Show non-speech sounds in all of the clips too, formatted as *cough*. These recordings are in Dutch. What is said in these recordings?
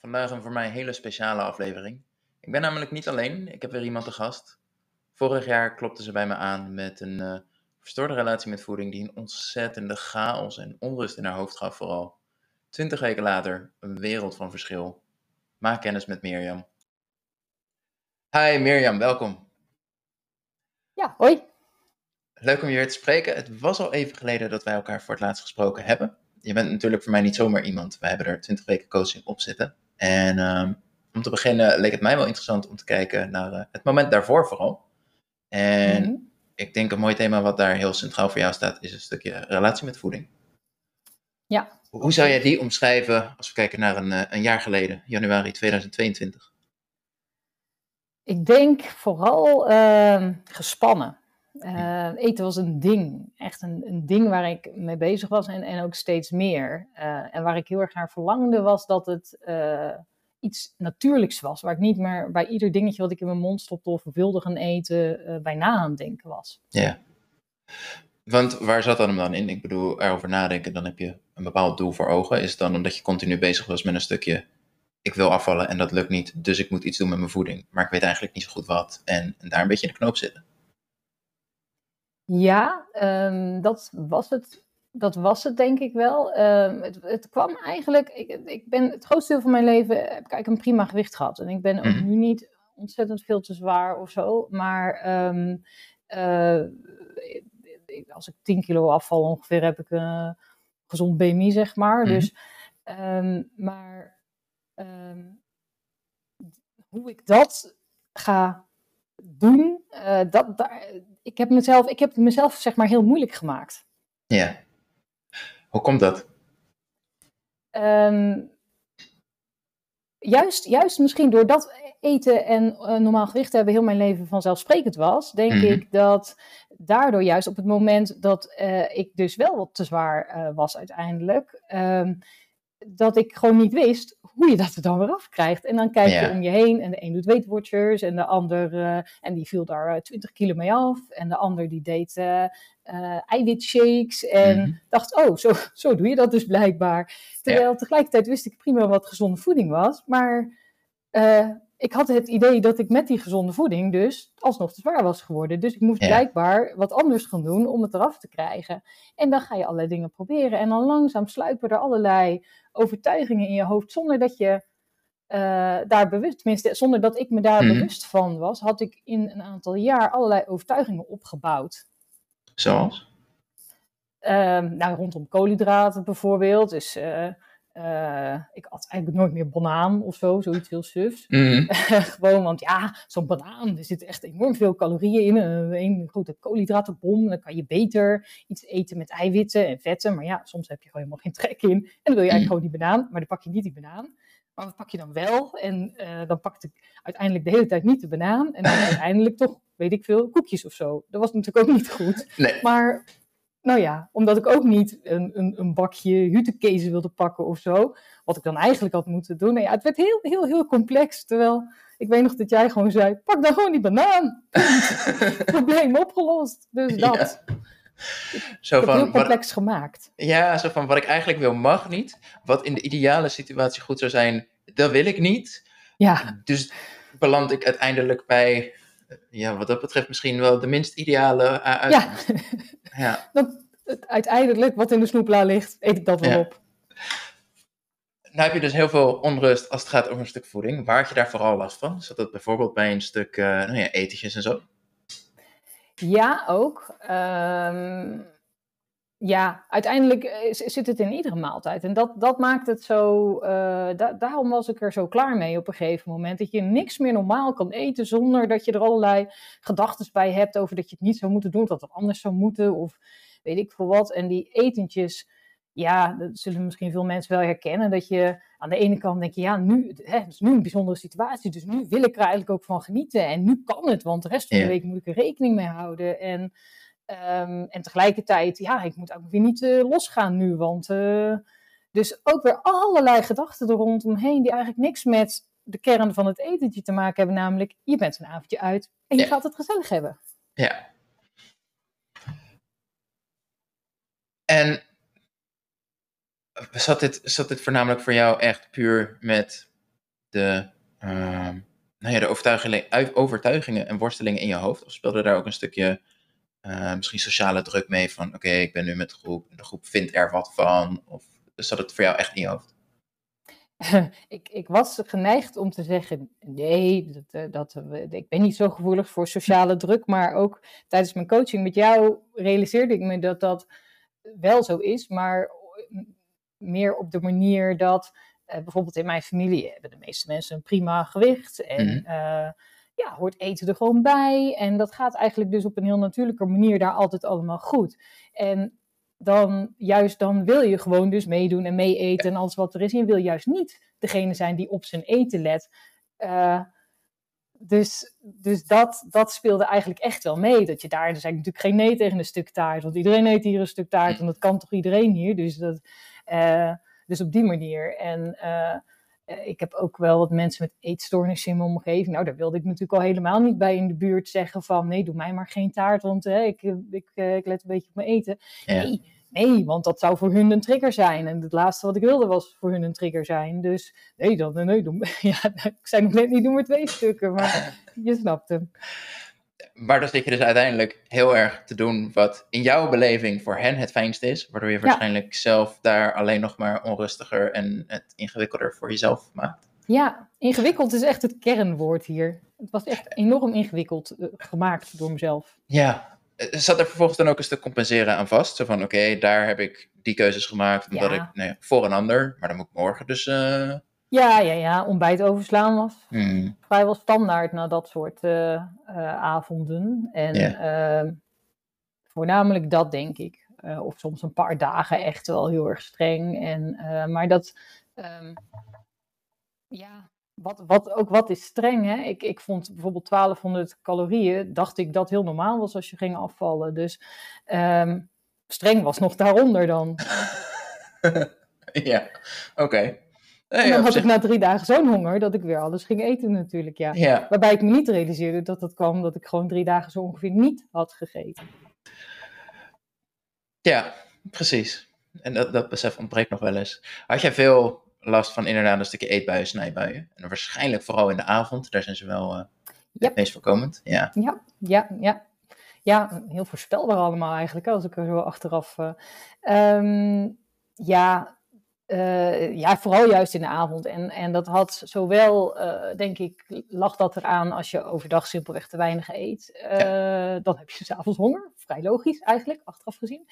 Vandaag een voor mij hele speciale aflevering. Ik ben namelijk niet alleen, ik heb weer iemand te gast. Vorig jaar klopte ze bij me aan met een uh, verstoorde relatie met voeding die een ontzettende chaos en onrust in haar hoofd gaf vooral. Twintig weken later, een wereld van verschil. Maak kennis met Mirjam. Hi Mirjam, welkom. Ja, hoi. Leuk om je weer te spreken. Het was al even geleden dat wij elkaar voor het laatst gesproken hebben. Je bent natuurlijk voor mij niet zomaar iemand. We hebben er 20 weken coaching op zitten. En um, om te beginnen leek het mij wel interessant om te kijken naar uh, het moment daarvoor vooral. En mm -hmm. ik denk een mooi thema wat daar heel centraal voor jou staat, is een stukje relatie met voeding. Ja. Hoe zou jij die omschrijven als we kijken naar een, uh, een jaar geleden, januari 2022? Ik denk vooral uh, gespannen. Uh, eten was een ding, echt een, een ding waar ik mee bezig was en, en ook steeds meer. Uh, en waar ik heel erg naar verlangde was dat het uh, iets natuurlijks was. Waar ik niet meer bij ieder dingetje wat ik in mijn mond stopte of wilde gaan eten, bij na aan denken was. Ja, want waar zat dat hem dan in? Ik bedoel, erover nadenken, dan heb je een bepaald doel voor ogen. Is het dan omdat je continu bezig was met een stukje, ik wil afvallen en dat lukt niet, dus ik moet iets doen met mijn voeding. Maar ik weet eigenlijk niet zo goed wat en, en daar een beetje in de knoop zitten. Ja, um, dat, was het, dat was het denk ik wel. Um, het, het, kwam eigenlijk, ik, ik ben het grootste deel van mijn leven heb ik eigenlijk een prima gewicht gehad. En ik ben ook Mhm. nu niet ontzettend veel te zwaar of zo. Maar um, uh, als ik 10 kilo afval ongeveer, heb ik een gezond BMI, zeg maar. Mhm. Dus, maar hoe ik dat ga doen, uh, dat, daar, ik, heb mezelf, ik heb het mezelf zeg maar heel moeilijk gemaakt. Ja. Hoe komt dat? Um, juist, juist misschien doordat eten en uh, normaal gewicht hebben heel mijn leven vanzelfsprekend was, denk Mhm. ik dat daardoor juist op het moment dat uh, ik dus wel wat te zwaar uh, was uiteindelijk, um, dat ik gewoon niet wist hoe je dat er dan weer af krijgt. En dan kijk je Ja. om je heen en de een doet Weight Watchers en de ander, uh, en die viel daar uh, 20 kilo mee af. En de ander die deed uh, eiwitshakes en Mhm. dacht, oh, zo, zo doe je dat dus blijkbaar. Terwijl tegelijkertijd wist ik prima wat gezonde voeding was, maar ik had het idee dat ik met die gezonde voeding dus alsnog te zwaar was geworden. Dus ik moest Ja. blijkbaar wat anders gaan doen om het eraf te krijgen. En dan ga je allerlei dingen proberen. En dan langzaam sluipen er allerlei overtuigingen in je hoofd zonder dat je uh, daar bewust, tenminste zonder dat ik me daar Mhm. bewust van was, had ik in een aantal jaar allerlei overtuigingen opgebouwd. Zoals? Um, nou, rondom koolhydraten bijvoorbeeld. Dus uh, uh, ik at eigenlijk nooit meer banaan of zo, zoiets heel sufs. Mhm. *laughs* Gewoon, want ja, zo'n banaan, er zitten echt enorm veel calorieën in. Uh, een grote koolhydratenbom. Dan kan je beter iets eten met eiwitten en vetten. Maar ja, soms heb je gewoon helemaal geen trek in. En dan wil je eigenlijk gewoon die banaan, maar dan pak je niet die banaan. Maar wat pak je dan wel? En uh, dan pakte ik uiteindelijk de hele tijd niet de banaan. En dan *laughs* uiteindelijk toch, weet ik veel, koekjes of zo. Dat was natuurlijk ook niet goed. Nee. Maar nou ja, omdat ik ook niet een, een, een bakje hutekezen wilde pakken of zo. Wat ik dan eigenlijk had moeten doen. Nou ja, het werd heel, heel, heel complex. Terwijl ik weet nog dat jij gewoon zei: pak dan gewoon die banaan. *laughs* Probleem opgelost. Dus dat. Ja. Zo van, heel complex gemaakt. Ja, zo van wat ik eigenlijk wil mag niet. Wat in de ideale situatie goed zou zijn, dat wil ik niet. Ja, Dus beland ik uiteindelijk bij, ja, wat dat betreft misschien wel de minst ideale uh, ja. uitkomst. Ja. *laughs* Dat, het, uiteindelijk wat in de snoepla ligt, eet ik dat wel Ja. op. Nou heb je dus heel veel onrust als het gaat over een stuk voeding. Waar had je daar vooral last van? Zat dat bijvoorbeeld bij een stuk uh, nou ja, etentjes en zo? Ja, ook. Ehm, ja, uiteindelijk eh, zit het in iedere maaltijd. En dat, dat maakt het zo. eh, da- daarom was ik er zo klaar mee op een gegeven moment. Dat je niks meer normaal kan eten zonder dat je er allerlei gedachten bij hebt over dat je het niet zou moeten doen, dat het anders zou moeten of weet ik veel wat. En die etentjes, ja, dat zullen misschien veel mensen wel herkennen. Dat je aan de ene kant denk je, ja, nu, hè, het is nu een bijzondere situatie, dus nu wil ik er eigenlijk ook van genieten. En nu kan het, want de rest van de Ja. week moet ik er rekening mee houden. En Ehm, en tegelijkertijd, ja, ik moet ook weer niet eh, losgaan nu, want... eh, dus ook weer allerlei gedachten er rondomheen die eigenlijk niks met de kern van het etentje te maken hebben. Namelijk, je bent een avondje uit en je Ja. gaat het gezellig hebben. Ja. En zat dit, zat dit voornamelijk voor jou echt puur met de, ehm, nou ja, de overtuigingen, overtuigingen en worstelingen in je hoofd? Of speelde daar ook een stukje uh, misschien sociale druk mee van oké, ik ben nu met de groep, de groep vindt er wat van? Of zat het voor jou echt in je hoofd? *laughs* ik, ik, was geneigd om te zeggen: nee, dat, eh, dat, ik ben niet zo gevoelig voor sociale *laughs* druk. Maar ook tijdens mijn coaching met jou realiseerde ik me dat dat wel zo is. Maar meer op de manier dat uh, bijvoorbeeld in mijn familie hebben de meeste mensen een prima gewicht. En mm ja, hoort eten er gewoon bij. En dat gaat eigenlijk dus op een heel natuurlijke manier daar altijd allemaal goed. En dan juist dan wil je gewoon dus meedoen en mee eten en alles wat er is. En je wil juist niet degene zijn die op zijn eten let. Uh, dus dus dat, dat speelde eigenlijk echt wel mee. Dat je daar, er zijn natuurlijk geen nee tegen een stuk taart. Want iedereen eet hier een stuk taart en dat kan toch iedereen hier. Dus, dat, uh, dus op die manier. En uh, ik heb ook wel wat mensen met eetstoornissen in mijn omgeving. Nou, daar wilde ik natuurlijk al helemaal niet bij in de buurt zeggen van... nee, doe mij maar geen taart, want hè, ik, ik, ik let een beetje op mijn eten. Nee, nee, want dat zou voor hun een trigger zijn. En het laatste wat ik wilde was voor hun een trigger zijn. Dus nee, dan, nee, doe, *laughs* ja, ik zei nog net niet, doe maar twee stukken. Maar *laughs* je snapt hem. Maar dan zit je dus uiteindelijk heel erg te doen wat in jouw beleving voor hen het fijnst is. Waardoor je waarschijnlijk zelf daar alleen nog maar onrustiger en het ingewikkelder voor jezelf maakt. Ja, ingewikkeld is echt het kernwoord hier. Het was echt enorm ingewikkeld uh, gemaakt door mezelf. Ja, zat er vervolgens dan ook eens te compenseren aan vast? Zo van, oké, daar heb ik die keuzes gemaakt omdat ik, nee, voor een ander, maar dan moet ik morgen dus... Uh... Ja, ja, ja, ontbijt overslaan was hmm. vrijwel standaard na dat soort uh, uh, avonden. En yeah. voornamelijk dat, denk ik. of soms een paar dagen echt wel heel erg streng. En, maar dat, um, ja, wat, wat, ook wat is streng, hè? Ik, ik vond bijvoorbeeld 1200 calorieën, dacht ik dat heel normaal was als je ging afvallen. Dus um, streng was nog daaronder dan. *laughs* ja, oké. En dan had ik na drie dagen zo'n honger dat ik weer alles ging eten natuurlijk, ja. ja. Waarbij ik me niet realiseerde dat dat kwam dat ik gewoon drie dagen zo ongeveer niet had gegeten. Ja, precies. En dat, dat besef ontbreekt nog wel eens. Had jij veel last van inderdaad een stukje eetbuien, snijbuien? En waarschijnlijk vooral in de avond, daar zijn ze wel uh, het meest voorkomend. Ja. ja, ja, ja. Ja, heel voorspelbaar allemaal eigenlijk, als ik er zo achteraf... Uh, um, ja, uh, ja, vooral juist in de avond. En, en dat had zowel, uh, denk ik, lag dat eraan als je overdag simpelweg te weinig eet. Uh, ja. Dan heb je s'avonds honger. Vrij logisch eigenlijk, achteraf gezien.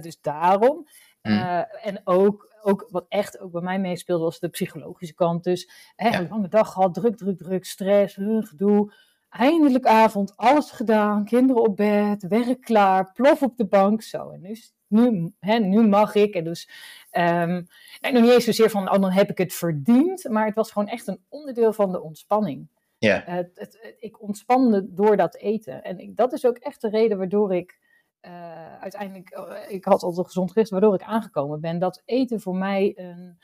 dus daarom. Mm. en ook, ook wat echt ook bij mij meespeelde, was de psychologische kant. Dus hè, een lange dag gehad, druk, druk, druk, stress, gedoe. Eindelijk avond, alles gedaan, kinderen op bed, werk klaar, plof op de bank. Zo, en nu nu, hè, nu mag ik. En dus um, nog niet eens zozeer van, oh, dan heb ik het verdiend. Maar het was gewoon echt een onderdeel van de ontspanning. Ja. Uh, het, het, ik ontspande door dat eten. En ik, dat is ook echt de reden waardoor ik uh, uiteindelijk, uh, ik had altijd gezond gericht, waardoor ik aangekomen ben. Dat eten voor mij een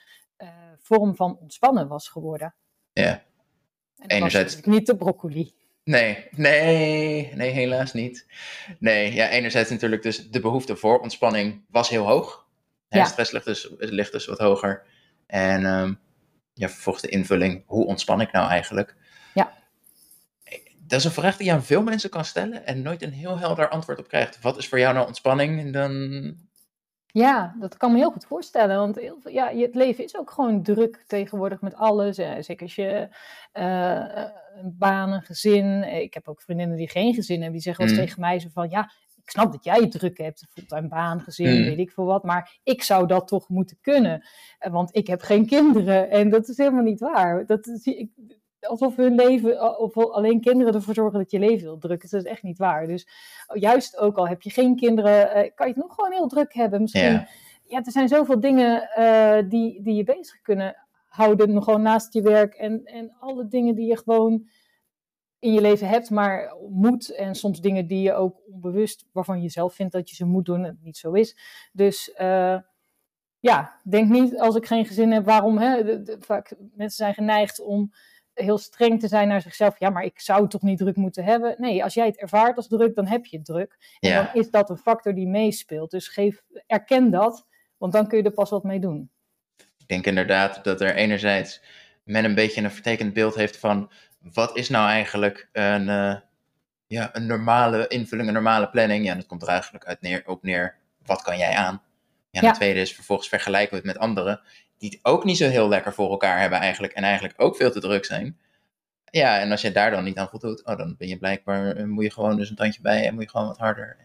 vorm van ontspannen was geworden. Ja. En Enerzijds. niet de broccoli. Nee, nee, nee, helaas niet. Nee, ja, enerzijds natuurlijk dus de behoefte voor ontspanning was heel hoog. Ja. Stress ligt dus, ligt dus wat hoger. En um, ja, vervolgens de invulling, hoe ontspan ik nou eigenlijk? Ja. Dat is een vraag die je aan veel mensen kan stellen en nooit een heel helder antwoord op krijgt. Wat is voor jou nou ontspanning? En dan ja, dat kan me heel goed voorstellen. Want heel veel, ja, het leven is ook gewoon druk tegenwoordig met alles. Eh, zeker als je uh, een baan, een gezin. Ik heb ook vriendinnen die geen gezin hebben. Die zeggen wel eens mm. tegen mij zo van... Ja, ik snap dat jij het druk hebt. Fulltime baan, gezin, mm. weet ik veel wat. Maar ik zou dat toch moeten kunnen. Want ik heb geen kinderen. En dat is helemaal niet waar. Dat zie ik alsof hun leven, of alleen kinderen ervoor zorgen dat je leven heel druk is. Dat is echt niet waar. Dus juist ook al heb je geen kinderen, uh, kan je het nog gewoon heel druk hebben. Misschien, ja, ja er zijn zoveel dingen uh, die, die je bezig kunnen houden, gewoon naast je werk. En, en alle dingen die je gewoon in je leven hebt, maar moet. En soms dingen die je ook onbewust, waarvan je zelf vindt dat je ze moet doen en het niet zo is. Dus uh, ja, denk niet als ik geen gezin heb, waarom? Hè? De, de, vaak mensen zijn geneigd om heel streng te zijn naar zichzelf. Ja, maar ik zou toch niet druk moeten hebben. Nee, als jij het ervaart als druk, dan heb je druk. En dan is dat een factor die meespeelt. Dus geef, erken dat, want dan kun je er pas wat mee doen. Ik denk inderdaad dat er enerzijds men een beetje een vertekend beeld heeft van wat is nou eigenlijk een, uh, ja, een normale invulling, een normale planning. Ja, dat komt er eigenlijk uit neer, op neer, wat kan jij aan? Ja, en ja. tweede is vervolgens vergelijken we het met anderen die het ook niet zo heel lekker voor elkaar hebben eigenlijk en eigenlijk ook veel te druk zijn. Ja, en als je daar dan niet aan voldoet, oh, dan ben je blijkbaar, eh, moet je gewoon dus een tandje bij en moet je gewoon wat harder.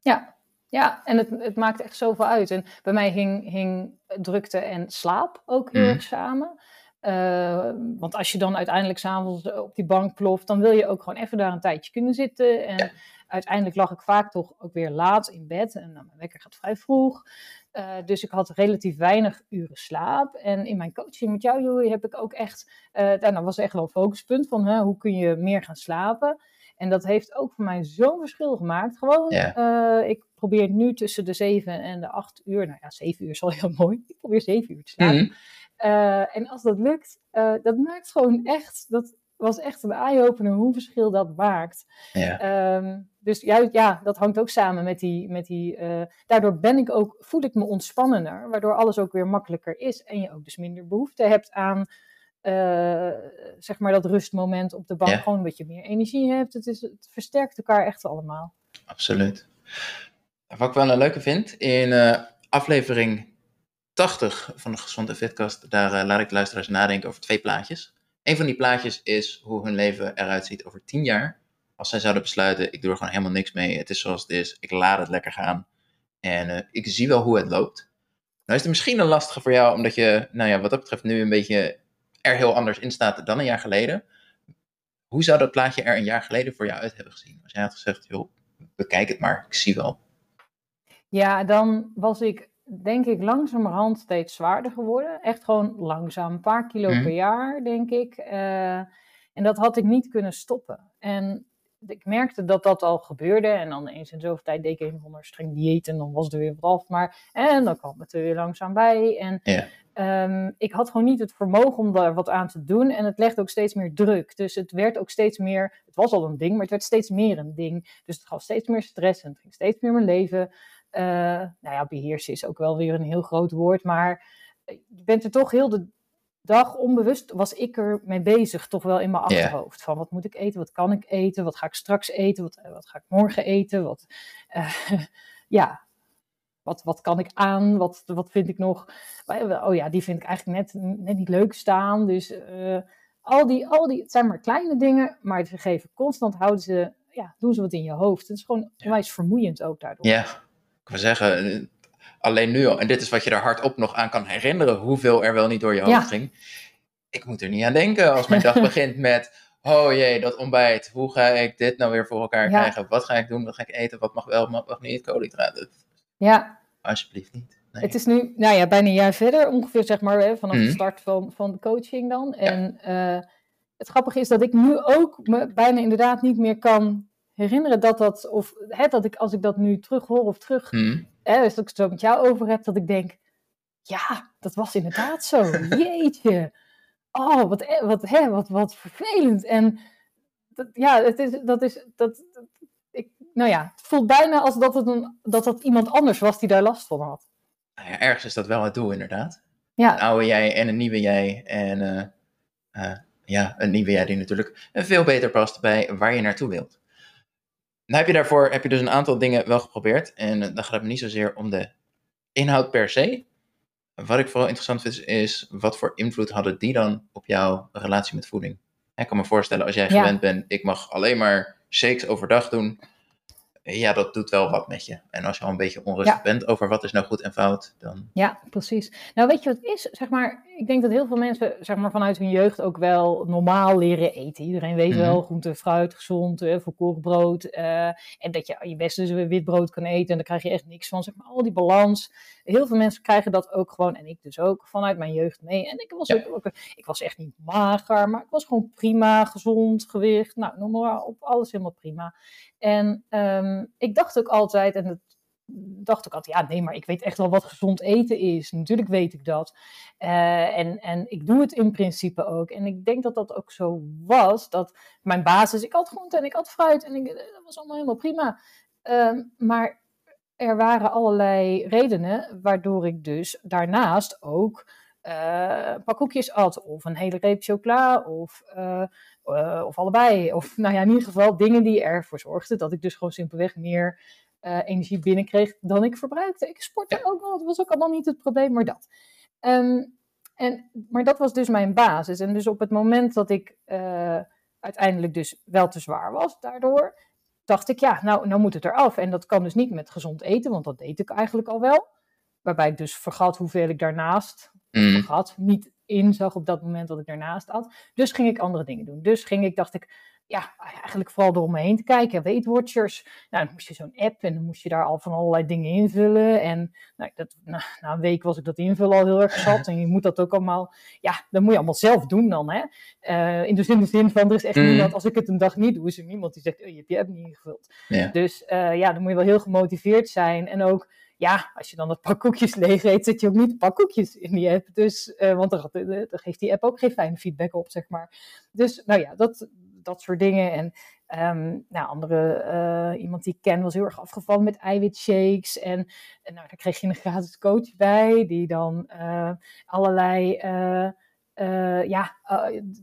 Ja, ja, en het, het maakt echt zoveel uit. En bij mij hing, hing drukte en slaap ook heel mhm. erg samen. Uh, want als je dan uiteindelijk s'avonds op die bank ploft, dan wil je ook gewoon even daar een tijdje kunnen zitten. En uiteindelijk lag ik vaak toch ook weer laat in bed. En nou, mijn wekker gaat vrij vroeg. Uh, dus ik had relatief weinig uren slaap. En in mijn coaching met jou, Joey, heb ik ook echt. Uh, nou, was echt wel een focuspunt van hè, hoe kun je meer gaan slapen. En dat heeft ook voor mij zo'n verschil gemaakt. Gewoon, uh, ik probeer nu tussen de zeven en de acht uur. Nou ja, zeven uur is al heel mooi. *laughs* Ik probeer zeven uur te slapen. Mm en als dat lukt, dat maakt gewoon echt. Dat was echt een eye-opener hoe verschil dat maakt. Ja. Um, dus juist, ja, dat hangt ook samen met die. Met die uh, daardoor ben ik ook, voel ik me ontspannender, waardoor alles ook weer makkelijker is. En je ook dus minder behoefte hebt aan. Uh, zeg maar dat rustmoment op de bank, ja. gewoon een beetje meer energie hebt. Het, is, het versterkt elkaar echt allemaal. Absoluut. Wat ik wel een leuke vind, in uh, aflevering 80 van de Gezonde Fitcast, daar laat ik de luisteraars nadenken over twee plaatjes. Een van die plaatjes is hoe hun leven eruit ziet over 10 jaar als zij zouden besluiten, ik doe er gewoon helemaal niks mee, het is zoals het is, ik laat het lekker gaan en uh, ik zie wel hoe het loopt. Nou is het misschien een lastige voor jou, omdat je, nou ja, wat dat betreft nu een beetje er heel anders in staat dan een jaar geleden. Hoe zou dat plaatje er een jaar geleden voor jou uit hebben gezien? Als jij had gezegd, joh, bekijk het maar, ik zie wel. Ja, dan was ik denk ik langzamerhand steeds zwaarder geworden. Echt gewoon langzaam, een paar kilo mm. per jaar, denk ik. Uh, en dat had ik niet kunnen stoppen. En ik merkte dat dat al gebeurde. En dan eens in zoveel tijd deed ik een onder streng dieet. En dan was er weer wat af. Maar, en dan kwam het er weer langzaam bij. En ja. um, ik had gewoon niet het vermogen om daar wat aan te doen. En het legde ook steeds meer druk. Dus het werd ook steeds meer. Het was al een ding, maar het werd steeds meer een ding. Dus het gaf steeds meer stress. En het ging steeds meer mijn leven. Uh, nou ja, beheersen is ook wel weer een heel groot woord. Maar je bent er toch heel de dag onbewust was ik er mee bezig, toch wel in mijn achterhoofd. Van wat moet ik eten, wat kan ik eten, wat ga ik straks eten, wat, eh, wat ga ik morgen eten, wat, uh, *laughs* ja, wat, wat kan ik aan, wat, wat vind ik nog, oh ja, die vind ik eigenlijk net, net niet leuk staan. Dus uh, al, die, al die, het zijn maar kleine dingen, maar ze geven constant, houden ze, ja, doen ze wat in je hoofd. Het is gewoon onwijs vermoeiend ook daardoor. Ja, ik wil zeggen, alleen nu al, en dit is wat je er hardop nog aan kan herinneren, hoeveel er wel niet door je hoofd ging. Ik moet er niet aan denken als mijn dag *laughs* begint met, oh jee, dat ontbijt, hoe ga ik dit nou weer voor elkaar krijgen? Wat ga ik doen, wat ga ik eten, wat mag wel, wat mag niet, koolhydraten. Ja. Alsjeblieft niet. Nee. Het is nu, nou ja, bijna een jaar verder, ongeveer zeg maar, vanaf de mhm. start van, van de coaching dan. En uh, het grappige is dat ik nu ook me bijna inderdaad niet meer kan herinneren dat dat, of hè, dat ik als ik dat nu terug hoor of terug mm hè, als ik het zo met jou over heb, dat ik denk, ja, dat was inderdaad zo. *laughs* Jeetje. Oh, wat, e, wat, hè, wat, wat vervelend. En dat, ja, het is, dat is, dat, ik, nou ja, het voelt bijna als dat het, een, dat het iemand anders was die daar last van had. Nou ja, ergens is dat wel het doel, inderdaad. Ja. Een oude jij en een nieuwe jij. En uh, uh, ja, een nieuwe jij die natuurlijk veel beter past bij waar je naartoe wilt. Nou heb je daarvoor heb je dus een aantal dingen wel geprobeerd. En uh, dan gaat het me niet zozeer om de inhoud per se. Wat ik vooral interessant vind is, wat voor invloed hadden die dan op jouw relatie met voeding? Ik kan me voorstellen, als jij gewend bent, ik mag alleen maar shakes overdag doen ja, dat doet wel wat met je. En als je al een beetje onrustig bent over wat is nou goed en fout, dan... Ja, precies. Nou, weet je wat het is? Zeg maar, ik denk dat heel veel mensen zeg maar, vanuit hun jeugd ook wel normaal leren eten. Iedereen weet mm wel, groente, fruit, gezond, uh, volkoren brood. Uh, en dat je je best dus wit brood kan eten en daar krijg je echt niks van. Zeg maar, al die balans. Heel veel mensen krijgen dat ook gewoon, en ik dus ook, vanuit mijn jeugd mee. En ik was, ook, ik was echt niet mager, maar ik was gewoon prima, gezond, gewicht. Nou, noem maar op, alles helemaal prima. En um, ik dacht ook altijd, en dat dacht ik altijd, ja nee, maar ik weet echt wel wat gezond eten is. Natuurlijk weet ik dat. Uh, en, en ik doe het in principe ook. En ik denk dat dat ook zo was, dat mijn basis, ik had groente en ik had fruit en dat was allemaal helemaal prima. Uh, maar er waren allerlei redenen waardoor ik dus daarnaast ook uh, een pak koekjes at, of een hele reep chocola, of, uh, of allebei. Of nou ja, in ieder geval dingen die ervoor zorgden dat ik dus gewoon simpelweg meer energie binnenkreeg dan ik verbruikte. Ik sportte ook wel, dat was ook allemaal niet het probleem, maar dat. Um, en, maar dat was dus mijn basis. En dus op het moment dat ik uiteindelijk dus wel te zwaar was daardoor, dacht ik, ja, nou, nou moet het eraf. En dat kan dus niet met gezond eten, want dat deed ik eigenlijk al wel. Waarbij ik dus vergat hoeveel ik daarnaast mm. vergat. Niet inzag op dat moment dat ik daarnaast had. Dus ging ik andere dingen doen. Dus ging ik, dacht ik, ja, eigenlijk vooral eromheen te kijken. Weight Watchers. Nou, dan moest je zo'n app en dan moest je daar al van allerlei dingen invullen. En nou, dat, nou, na een week was ik dat invullen al heel erg zat. En je moet dat ook allemaal, ja, dat moet je allemaal zelf doen dan. Hè? Uh, in, de zin, de zin van, er is echt mm. niemand, als ik het een dag niet doe, is er niemand die zegt, oh, je hebt je app niet ingevuld. Dus uh, ja, dan moet je wel heel gemotiveerd zijn. En ook ja, als je dan het pak koekjes *laughs* leeg eet, zet je ook niet pak koekjes in die app. Dus, uh, want dan, dan, geeft die app ook geen fijne feedback op, zeg maar. Dus nou ja, dat, dat soort dingen. En um, nou, andere, uh, iemand die ik ken was heel erg afgevallen met eiwitshakes. En, en nou, daar kreeg je een gratis coach bij, die dan uh, allerlei, ja,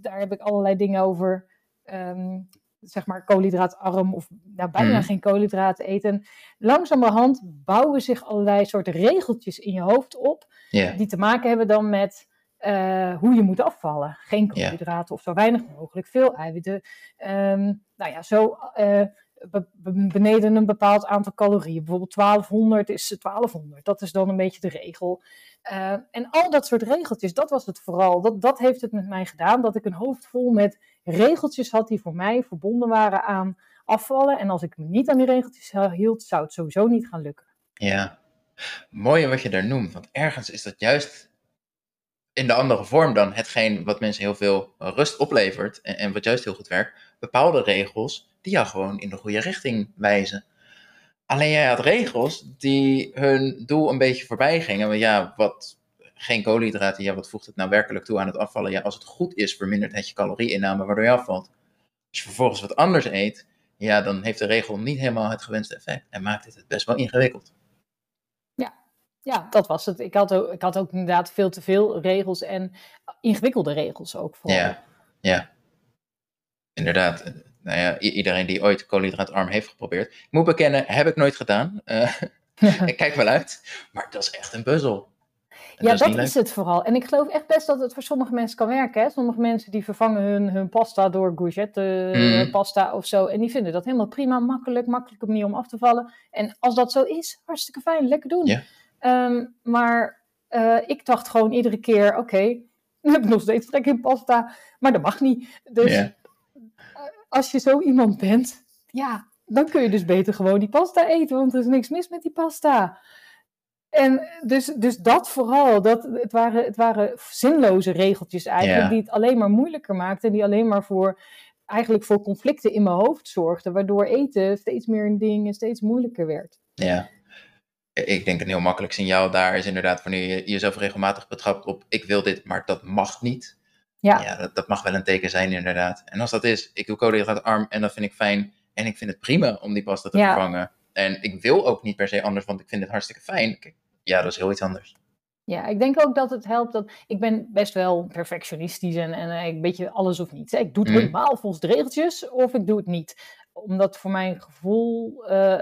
daar heb ik allerlei dingen over. Um, zeg maar koolhydraatarm of nou, bijna mm. geen koolhydraten eten. Langzamerhand bouwen zich allerlei soorten regeltjes in je hoofd op, die te maken hebben dan met uh, hoe je moet afvallen. Geen koolhydraten of zo weinig mogelijk, veel eiwitten. Um, nou ja, zo uh, beneden een bepaald aantal calorieën. Bijvoorbeeld 1200 is 1200. Dat is dan een beetje de regel. Uh, en al dat soort regeltjes, dat was het vooral. Dat, dat heeft het met mij gedaan. Dat ik een hoofd vol met regeltjes had die voor mij verbonden waren aan afvallen. En als ik me niet aan die regeltjes hield, zou het sowieso niet gaan lukken. Ja, mooi wat je daar noemt. Want ergens is dat juist in de andere vorm dan hetgeen wat mensen heel veel rust oplevert en, en wat juist heel goed werkt. Bepaalde regels die jou gewoon in de goede richting wijzen. Alleen jij had regels die hun doel een beetje voorbij gingen. Want ja, wat geen koolhydraten, ja, wat voegt het nou werkelijk toe aan het afvallen? Ja, als het goed is, vermindert het je calorieinname waardoor je afvalt. Als je vervolgens wat anders eet, ja, dan heeft de regel niet helemaal het gewenste effect en maakt het best wel ingewikkeld. Ja, ja, dat was het. Ik had, ook, ik had ook inderdaad veel te veel regels en ingewikkelde regels ook voor. Ja, ja. Inderdaad. Nou ja, iedereen die ooit koolhydraatarm heeft geprobeerd. Ik moet bekennen, heb ik nooit gedaan. Uh, *laughs* ik kijk wel uit, maar dat is echt een puzzel ja, dat, is, het vooral. En ik geloof echt best dat het voor sommige mensen kan werken. Hè? Sommige mensen die vervangen hun, hun pasta door courgette mm. pasta of zo. En die vinden dat helemaal prima, makkelijk, makkelijke manier om af te vallen. En als dat zo is, hartstikke fijn, lekker doen. Yeah. maar uh, ik dacht gewoon iedere keer, oké, okay, nu heb ik nog steeds trek in pasta, maar dat mag niet. Dus yeah. als je zo iemand bent, ja, dan kun je dus beter gewoon die pasta eten, want er is niks mis met die pasta. En dus, dus dat vooral, dat, het, waren, het waren zinloze regeltjes eigenlijk, die het alleen maar moeilijker maakten, die alleen maar voor, eigenlijk voor conflicten in mijn hoofd zorgden, waardoor eten steeds meer een ding en steeds moeilijker werd. Ja, ik denk een heel makkelijk signaal daar is inderdaad wanneer je jezelf regelmatig betrapt op ik wil dit, maar dat mag niet. Ja, ja dat, dat mag wel een teken zijn inderdaad. En als dat is, ik doe koolhydraatarm en dat vind ik fijn en ik vind het prima om die pasta te vervangen. En ik wil ook niet per se anders, want ik vind het hartstikke fijn ja, dat is heel iets anders. Ja, ik denk ook dat het helpt dat ik ben best wel perfectionistisch en, en een beetje alles of niets. Ik doe het mm. helemaal volgens de regeltjes of ik doe het niet. Omdat voor mijn gevoel, uh,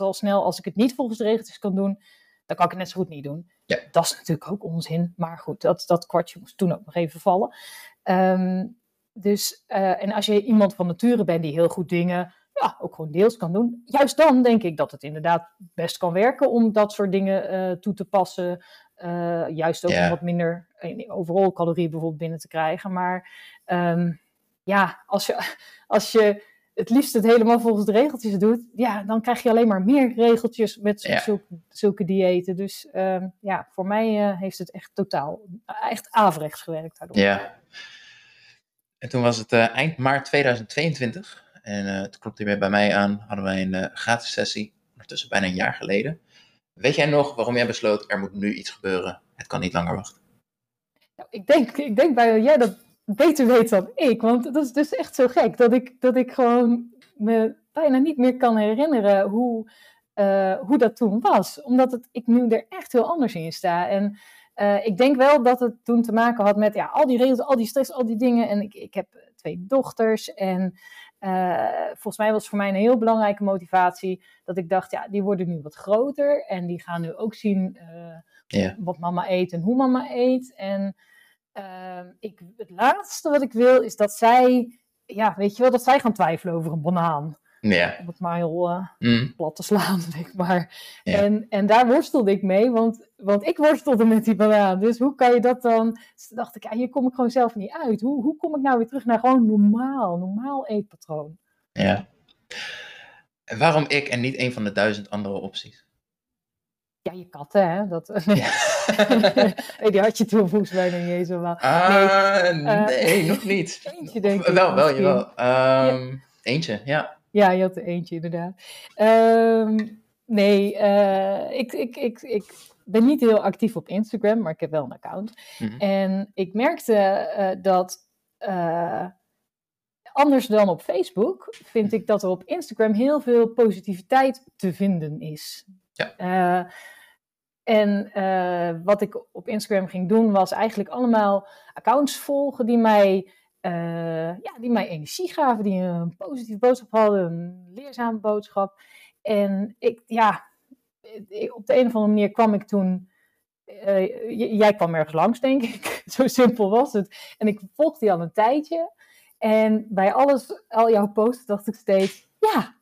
al snel als ik het niet volgens de regeltjes kan doen, dan kan ik het net zo goed niet doen. Ja. Dat is natuurlijk ook onzin, maar goed, dat, dat kwartje moest toen ook nog even vallen. Um, dus, uh, en als je iemand van nature bent die heel goed dingen ja, ook gewoon deels kan doen. Juist dan denk ik dat het inderdaad best kan werken om dat soort dingen uh, toe te passen. Uh, juist ook om wat minder overal calorieën bijvoorbeeld binnen te krijgen. Maar um, ja, als je, *laughs* als je het liefst het helemaal volgens de regeltjes doet, ja, dan krijg je alleen maar meer regeltjes met ja. zulke, zulke diëten. Dus um, ja, voor mij uh, heeft het echt totaal, echt averechts gewerkt daardoor. Ja. En toen was het eind maart 2022. En uh, het klopt hierbij bij mij aan, hadden wij een gratis sessie, ondertussen bijna een jaar geleden. Weet jij nog waarom jij besloot, er moet nu iets gebeuren, het kan niet langer wachten? Nou, ik, denk, ik denk bij jij dat beter weet dan ik, want dat is dus echt zo gek, dat ik, dat ik gewoon me bijna niet meer kan herinneren hoe, uh, hoe dat toen was. Omdat het, ik nu er echt heel anders in sta. En Eh, ik denk wel dat het toen te maken had met ja, al die regels, al die stress, al die dingen. En ik, ik heb twee dochters. En uh, volgens mij was voor mij een heel belangrijke motivatie dat ik dacht, ja, die worden nu wat groter. En die gaan nu ook zien wat mama eet en hoe mama eet. En ik, het laatste wat ik wil is dat zij, ja, weet je wel, dat zij gaan twijfelen over een banaan. Ja. Om het maar heel uh, mm. plat te slaan, *laughs* zeg maar. En, en daar worstelde ik mee, want, want ik worstelde met die banaan. Dus hoe kan je dat dan... Dus dacht ik, ja, hier kom ik gewoon zelf niet uit. Hoe, hoe kom ik nou weer terug naar gewoon normaal, normaal eetpatroon? Ja. En waarom ik en niet een van de duizend andere opties? Ja, je katten, hè? Dat, *laughs* *laughs* nee, die had je toen volgens mij nog niet eens helemaal. Ah, nee, uh, nee nog niet. *laughs* Eentje, denk ik. Wel, wel, jawel. Um, ja. Eentje, ja. Ja, je had er eentje inderdaad. Um, nee, uh, ik, ik, ik, ik ben niet heel actief op Instagram, maar ik heb wel een account. Mm-hmm. En ik merkte uh, dat anders dan op Facebook, vind ik dat er op Instagram heel veel positiviteit te vinden is. Ja. En uh, wat ik op Instagram ging doen, was eigenlijk allemaal accounts volgen die mij uh, ja, die mij energie gaven, die een positieve boodschap hadden, een leerzame boodschap. En ik, ja, op de een of andere manier kwam ik toen. Jij kwam ergens langs, denk ik. *laughs* Zo simpel was het. En ik volgde die al een tijdje. En bij alles, al jouw posts, dacht ik steeds: ja,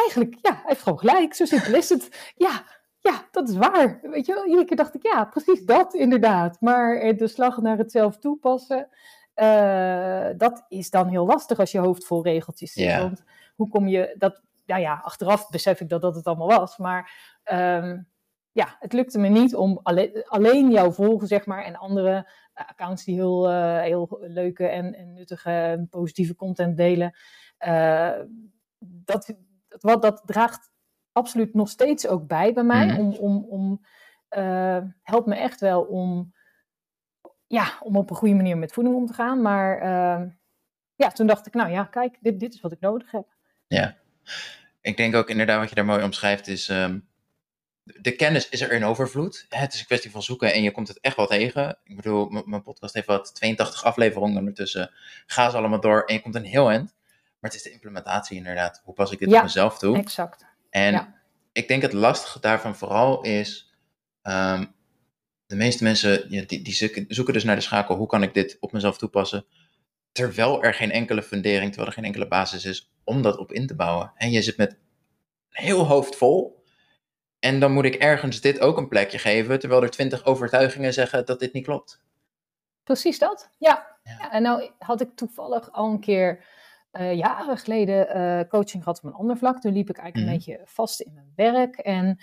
eigenlijk, ja, hij heeft gewoon gelijk. Zo simpel is het. Ja, ja, dat is waar. Weet je wel, iedere keer dacht ik: ja, precies dat, inderdaad. Maar de slag naar het zelf toepassen. Uh, dat is dan heel lastig als je hoofd vol regeltjes zit. Want hoe kom je dat? Nou ja, achteraf besef ik dat dat het allemaal was. Maar um, ja, het lukte me niet om alleen, alleen jou volgen, zeg maar, en andere uh, accounts die heel, uh, heel leuke en, en nuttige en positieve content delen. dat, dat, dat draagt absoluut nog steeds ook bij bij mij. Mm. Om, om, om helpt me echt wel om ja, om op een goede manier met voeding om te gaan. Maar uh, ja, toen dacht ik, nou ja, kijk, dit, dit is wat ik nodig heb. Ja, ik denk ook inderdaad wat je daar mooi omschrijft is... Um, de kennis is er in overvloed. Het is een kwestie van zoeken en je komt het echt wel tegen. Ik bedoel, mijn podcast heeft wat 82 afleveringen ondertussen. Ga ze allemaal door en je komt een heel eind. Maar het is de implementatie inderdaad. Hoe pas ik dit op mezelf toe? exact. En ja. ik denk het lastige daarvan vooral is... Um, de meeste mensen die, die zoeken, zoeken dus naar de schakel, hoe kan ik dit op mezelf toepassen? Terwijl er geen enkele fundering, terwijl er geen enkele basis is om dat op in te bouwen. En je zit met een heel hoofd vol. En dan moet ik ergens dit ook een plekje geven, terwijl er twintig overtuigingen zeggen dat dit niet klopt. Precies dat, ja. ja. en nou had ik toevallig al een keer uh, jaren geleden uh, coaching gehad op een ander vlak. Toen liep ik eigenlijk een mhm. beetje vast in mijn werk. En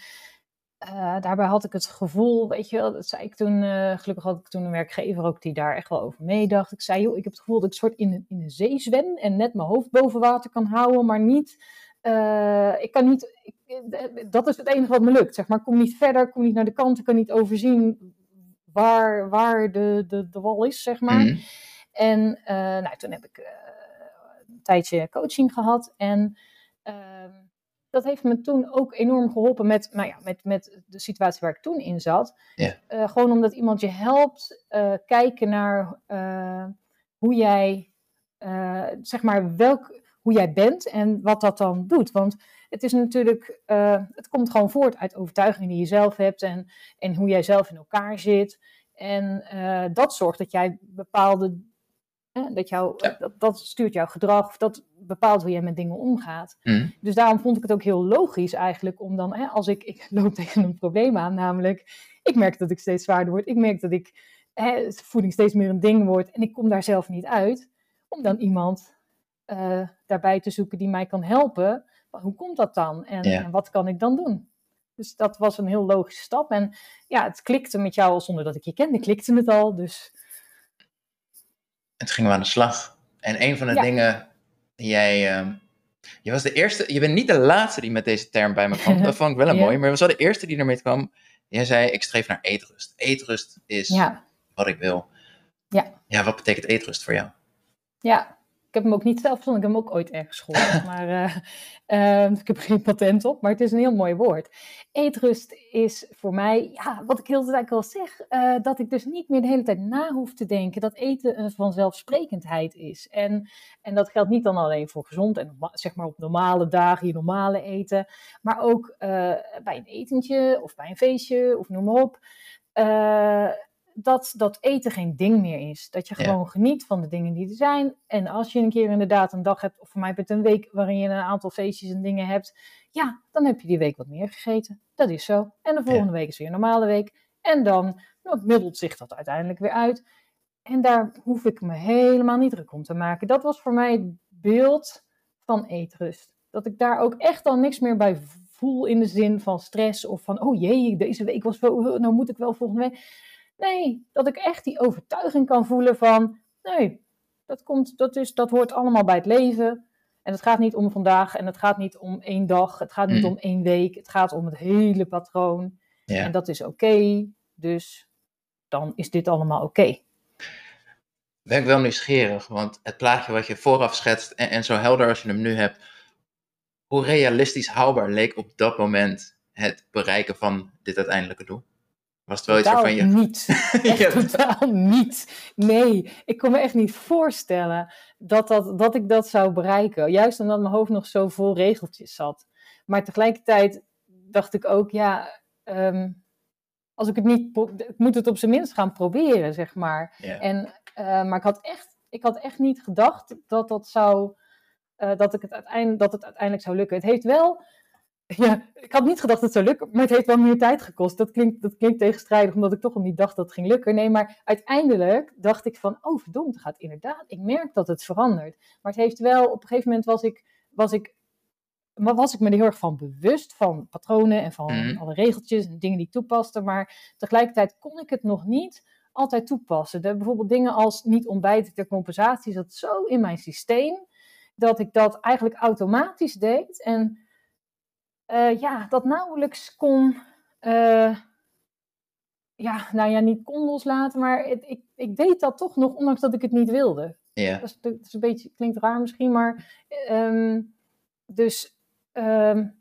uh, daarbij had ik het gevoel, weet je wel, dat zei ik toen, gelukkig had ik toen een werkgever ook die daar echt wel over meedacht. Ik zei, joh, ik heb het gevoel dat ik soort in, in de zee zwem en net mijn hoofd boven water kan houden, maar niet, ik kan niet, ik, dat is het enige wat me lukt, zeg maar. Ik kom niet verder, kom niet naar de kant, ik kan niet overzien waar, waar de, de, de wal is, zeg maar. Mm. En nou, toen heb ik tijdje coaching gehad en ehm, dat heeft me toen ook enorm geholpen met, nou ja, met, met de situatie waar ik toen in zat. Ja. Uh, gewoon omdat iemand je helpt uh, kijken naar uh, hoe jij, zeg maar, welk, hoe jij bent en wat dat dan doet. Want het is natuurlijk, het komt gewoon voort uit overtuigingen die je zelf hebt en, en hoe jij zelf in elkaar zit. En dat zorgt dat jij bepaalde dat, jou, dat, dat, stuurt jouw gedrag, of dat bepaalt hoe jij met dingen omgaat. Mm. Dus daarom vond ik het ook heel logisch eigenlijk om dan, hè, als ik, ik loop *laughs* tegen een probleem aan, namelijk, ik merk dat ik steeds zwaarder word, ik merk dat ik, hè, voeding steeds meer een ding wordt en ik kom daar zelf niet uit, om dan iemand uh, daarbij te zoeken die mij kan helpen. Hoe komt dat dan en, en wat kan ik dan doen? Dus dat was een heel logische stap. En ja, het klikte met jou zonder dat ik je kende, klikte het al. Dus en toen gingen we aan de slag. En een van de dingen jij. Uh, je was de eerste. Je bent niet de laatste die met deze term bij me kwam. *laughs* Dat vond ik wel een ja. mooi. Maar je was wel de eerste die ermee kwam. Jij zei: Ik streef naar eetrust. Eetrust is ja. wat ik wil. Ja. Ja, wat betekent eetrust voor jou? Ja, heb hem ook niet zelf verzonnen, ik heb hem ook ooit ergens gehoord. *laughs* maar uh, uh, ik heb geen patent op, maar het is een heel mooi woord. Eetrust is voor mij, ja, wat ik heel de tijd al zeg, uh, dat ik dus niet meer de hele tijd na hoef te denken dat eten een vanzelfsprekendheid is. En, en dat geldt niet dan alleen voor gezond en zeg maar op normale dagen, je normale eten, maar ook bij een etentje of bij een feestje of noem maar op dat, dat eten geen ding meer is. Dat je gewoon geniet van de dingen die er zijn. En als je een keer inderdaad een dag hebt, of voor mij het een week waarin je een aantal feestjes en dingen hebt, ja, dan heb je die week wat meer gegeten. Dat is zo. En de volgende week is weer een normale week. En dan nou, middelt zich dat uiteindelijk weer uit. En daar hoef ik me helemaal niet druk om te maken. Dat was voor mij het beeld van eetrust. Dat ik daar ook echt al niks meer bij voel in de zin van stress of van, oh jee, deze week was wel, nou moet ik wel volgende week. Nee, dat ik echt die overtuiging kan voelen van, nee, dat, komt, dat, is, dat hoort allemaal bij het leven. En het gaat niet om vandaag en het gaat niet om één dag, het gaat niet mm. om één week, het gaat om het hele patroon. Ja. En dat is oké, dus dan is dit allemaal oké. Ben ik wel nieuwsgierig, want het plaatje wat je vooraf schetst en, en zo helder als je hem nu hebt, hoe realistisch haalbaar leek op dat moment het bereiken van dit uiteindelijke doel? Was het wel iets waarvan je... niet. *laughs* Echt totaal niet. Nee, ik kon me echt niet voorstellen dat, dat, dat ik dat zou bereiken. Juist omdat mijn hoofd nog zo vol regeltjes zat. Maar tegelijkertijd dacht ik ook, ja, um, als ik het niet... Ik moet het op zijn minst gaan proberen, zeg maar. En, uh, maar ik had, echt, ik had echt niet gedacht dat dat zou... Uh, dat, ik het uiteindelijk, dat het uiteindelijk zou lukken. Het heeft wel *laughs* ja, ik had niet gedacht dat het zou lukken, maar het heeft wel meer tijd gekost. Dat klinkt, dat klinkt tegenstrijdig, omdat ik toch al niet dacht dat het ging lukken. Nee, maar uiteindelijk dacht ik van, oh verdomd, het gaat inderdaad. Ik merk dat het verandert. Maar het heeft wel, op een gegeven moment was ik, was ik, maar was ik me er heel erg van bewust, van patronen en van mhm. alle regeltjes en dingen die ik toepaste. Maar tegelijkertijd kon ik het nog niet altijd toepassen. De, bijvoorbeeld dingen als niet ontbijten ter compensatie zat zo in mijn systeem, dat ik dat eigenlijk automatisch deed. En uh, ja, dat nauwelijks kon, uh, ja, nou ja, niet kon loslaten, maar het, ik, ik deed dat toch nog, ondanks dat ik het niet wilde. Ja. Dat, is, dat is een beetje, klinkt raar misschien, maar um, dus um,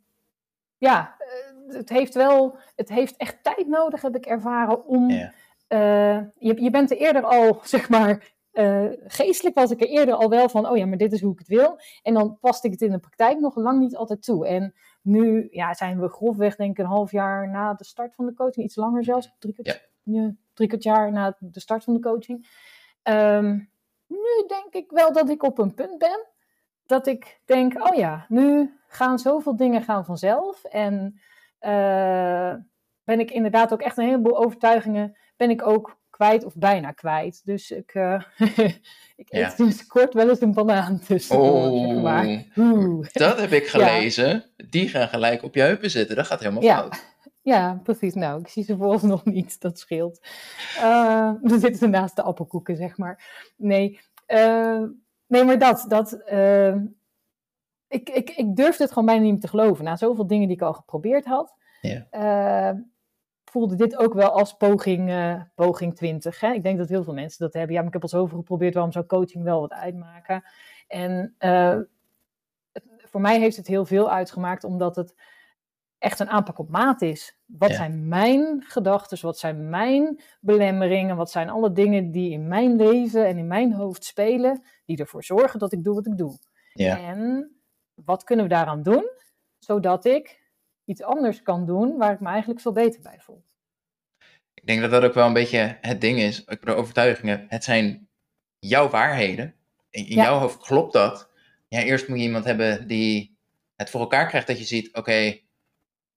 ja, eh, het heeft wel, het heeft echt tijd nodig, heb ik ervaren, om, ja. uh, je, je bent er eerder al, *laughs* zeg maar, uh, geestelijk was ik er eerder al wel van, oh ja, maar dit is hoe ik het wil. En dan paste ik het in de praktijk nog lang niet altijd toe. En nu ja, zijn we grofweg, denk ik, een half jaar na de start van de coaching, iets langer zelfs, drie kwart, ja. drie kwart jaar na de start van de coaching. Um, nu denk ik wel dat ik op een punt ben dat ik denk, oh ja, nu gaan zoveel dingen gaan vanzelf. En uh, ben ik inderdaad ook echt een heleboel overtuigingen, ben ik ook kwijt of bijna kwijt. Dus ik, uh, *laughs* ik eet sinds kort wel eens een banaan tussen. Oh, maar. dat heb ik *laughs* gelezen. Die gaan gelijk op je heupen zitten. Dat gaat helemaal ja. fout. *laughs* Ja, precies. Nou, ik zie ze volgens nog niet. Dat scheelt. Uh, dan zitten ze naast de appelkoeken, zeg maar. Nee, uh, nee maar dat. dat ik, ik, ik durfde het gewoon bijna niet meer te geloven. Na zoveel dingen die ik al geprobeerd had. Ja voelde dit ook wel als poging, uh, poging 20. Hè? Ik denk dat heel veel mensen dat hebben. Ja, maar ik heb al zoveel geprobeerd, waarom zou coaching wel wat uitmaken? En uh, het, voor mij heeft het heel veel uitgemaakt, omdat het echt een aanpak op maat is. Wat ja. zijn mijn gedachten, wat zijn mijn belemmeringen, wat zijn alle dingen die in mijn leven en in mijn hoofd spelen, die ervoor zorgen dat ik doe wat ik doe. Ja. En wat kunnen we daaraan doen, zodat ik iets anders kan doen waar ik me eigenlijk veel beter bij voel. Ik denk dat dat ook wel een beetje het ding is. Ik bedoel, overtuigingen, het zijn jouw waarheden. In, in ja. jouw hoofd klopt dat. Ja, eerst moet je iemand hebben die het voor elkaar krijgt dat je ziet, oké, okay,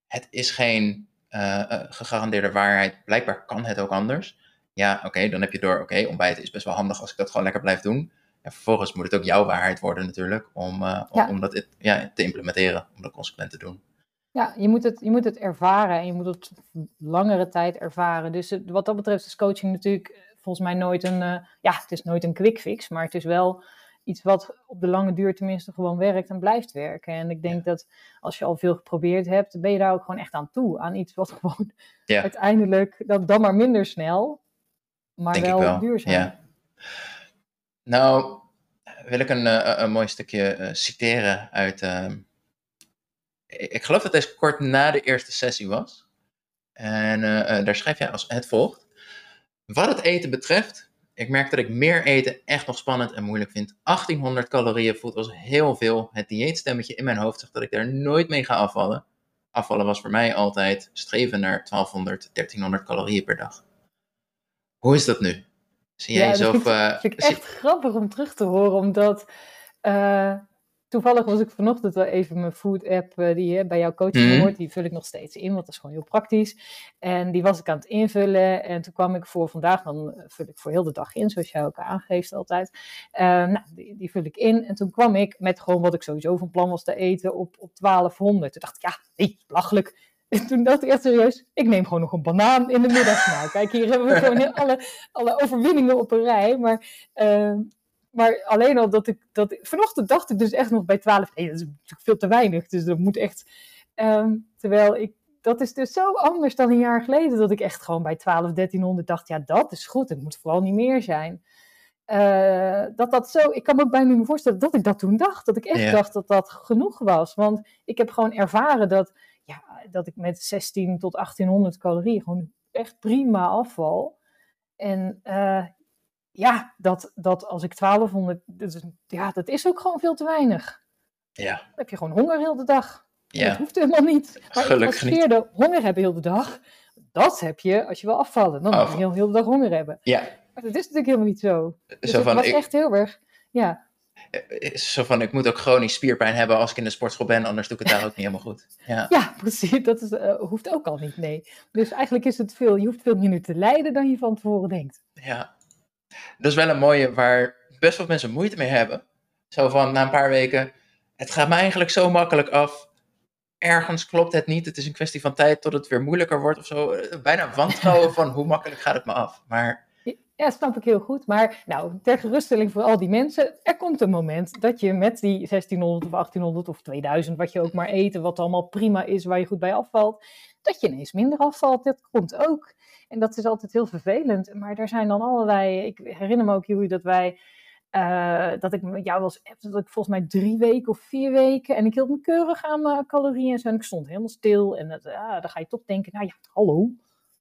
het is geen uh, uh, gegarandeerde waarheid. Blijkbaar kan het ook anders. Ja, oké, okay, dan heb je door, oké, okay, ontbijten is best wel handig als ik dat gewoon lekker blijf doen. En vervolgens moet het ook jouw waarheid worden natuurlijk, om, uh, ja. om, om dat ja, te implementeren, om dat consequent te doen. Ja, je moet, het, je moet het ervaren en je moet het langere tijd ervaren. Dus wat dat betreft is coaching natuurlijk eh, volgens mij nooit een, uh, ja, het is nooit een quick fix, maar het is wel iets wat op de lange duur tenminste gewoon werkt en blijft werken. En ik denk ja. dat als je al veel geprobeerd hebt, ben je daar ook gewoon echt aan toe. Aan iets wat *laughs* gewoon ja. uiteindelijk, dat dan maar minder snel, maar denk wel, wel, duurzaam. Ja. Nou, wil ik een, uh, een mooi stukje citeren uit. Uh, ik geloof dat deze kort na de eerste sessie was. En daar schrijf jij als het volgt. Wat het eten betreft, ik merk dat ik meer eten echt nog spannend en moeilijk vind. 1800 calorieën voelt als heel veel. Het dieetstemmetje in mijn hoofd zegt dat ik daar nooit mee ga afvallen. Afvallen was voor mij altijd streven naar 1200, 1300 calorieën per dag. Hoe is dat nu? Zie jij ja, zelf... Dat vind, ik echt grappig om terug te horen, omdat... Uh, toevallig was ik vanochtend wel even mijn food app uh, die je bij jouw coaching mhm. hoort. Die vul ik nog steeds in, want dat is gewoon heel praktisch. En die was ik aan het invullen. En toen kwam ik voor vandaag, dan eh, vul ik voor heel de dag in, zoals jij ook aangeeft altijd. Uh, nou, die, die, vul ik in. En toen kwam ik met gewoon wat ik sowieso van plan was te eten op, op 1200. Toen dacht ik, ja, nee, belachelijk. En *laughs* toen dacht ik echt serieus, ik neem gewoon nog een banaan in de middag. Nou, kijk, hier hebben we gewoon *laughs* alle, alle overwinningen op een rij. Maar, uh, maar alleen al dat ik, dat Vanochtend dacht ik dus echt nog bij 12. Nee, dat is natuurlijk veel te weinig. Dus dat moet echt... Um, terwijl ik... Dat is dus zo anders dan een jaar geleden. Dat ik echt gewoon bij 12, 1300 dacht, ja, dat is goed. Het moet vooral niet meer zijn. Uh, dat dat zo, ik kan me ook bijna niet meer voorstellen dat ik dat toen dacht. Dat ik echt dacht dat dat genoeg was. Want ik heb gewoon ervaren dat ja, dat ik met 16 tot 1800 calorieën gewoon echt prima afval. En uh, ja, dat, dat als ik 1200, dat is, ja, dat is ook gewoon veel te weinig. Ja. Dan heb je gewoon honger heel de dag. Ja. Dat hoeft helemaal niet. Maar Gelukkig niet. honger hebben heel de dag, dat heb je als je wil afvallen. Dan moet je heel, heel de dag honger hebben. Ja. Maar dat is natuurlijk helemaal niet zo. Dus zo van, het was echt heel erg, ja. Eh, zo van, ik moet ook chronisch spierpijn hebben als ik in de sportschool ben, anders doe ik het daar ook niet helemaal goed. Ja, *laughs* ja precies. *laughs* Dat is, uh, hoeft ook al niet, nee. Dus eigenlijk is het veel, je hoeft veel minder te lijden dan je van tevoren denkt. Ja, dat is wel een mooie waar best wel mensen moeite mee hebben. Zo van, na een paar weken, het gaat me eigenlijk zo makkelijk af. Ergens klopt het niet. Het is een kwestie van tijd tot het weer moeilijker wordt of zo. Eh, bijna wantrouwen van hoe makkelijk gaat het me af. Maar ja, snap ik heel goed. Maar nou, ter geruststelling voor al die mensen, er komt een moment dat je met die 1600 of 1800 of 2000, wat je ook maar eten, wat allemaal prima is, waar je goed bij afvalt, dat je ineens minder afvalt. Dat komt ook. En dat is altijd heel vervelend. Maar er zijn dan allerlei, ik herinner me ook jullie dat wij, uh, dat ik met jou was, dat ik volgens mij drie weken of vier weken, en ik hield me keurig aan mijn calorieën en zo, en ik stond helemaal stil. En dat, ja, dan ga je toch denken, nou ja, hallo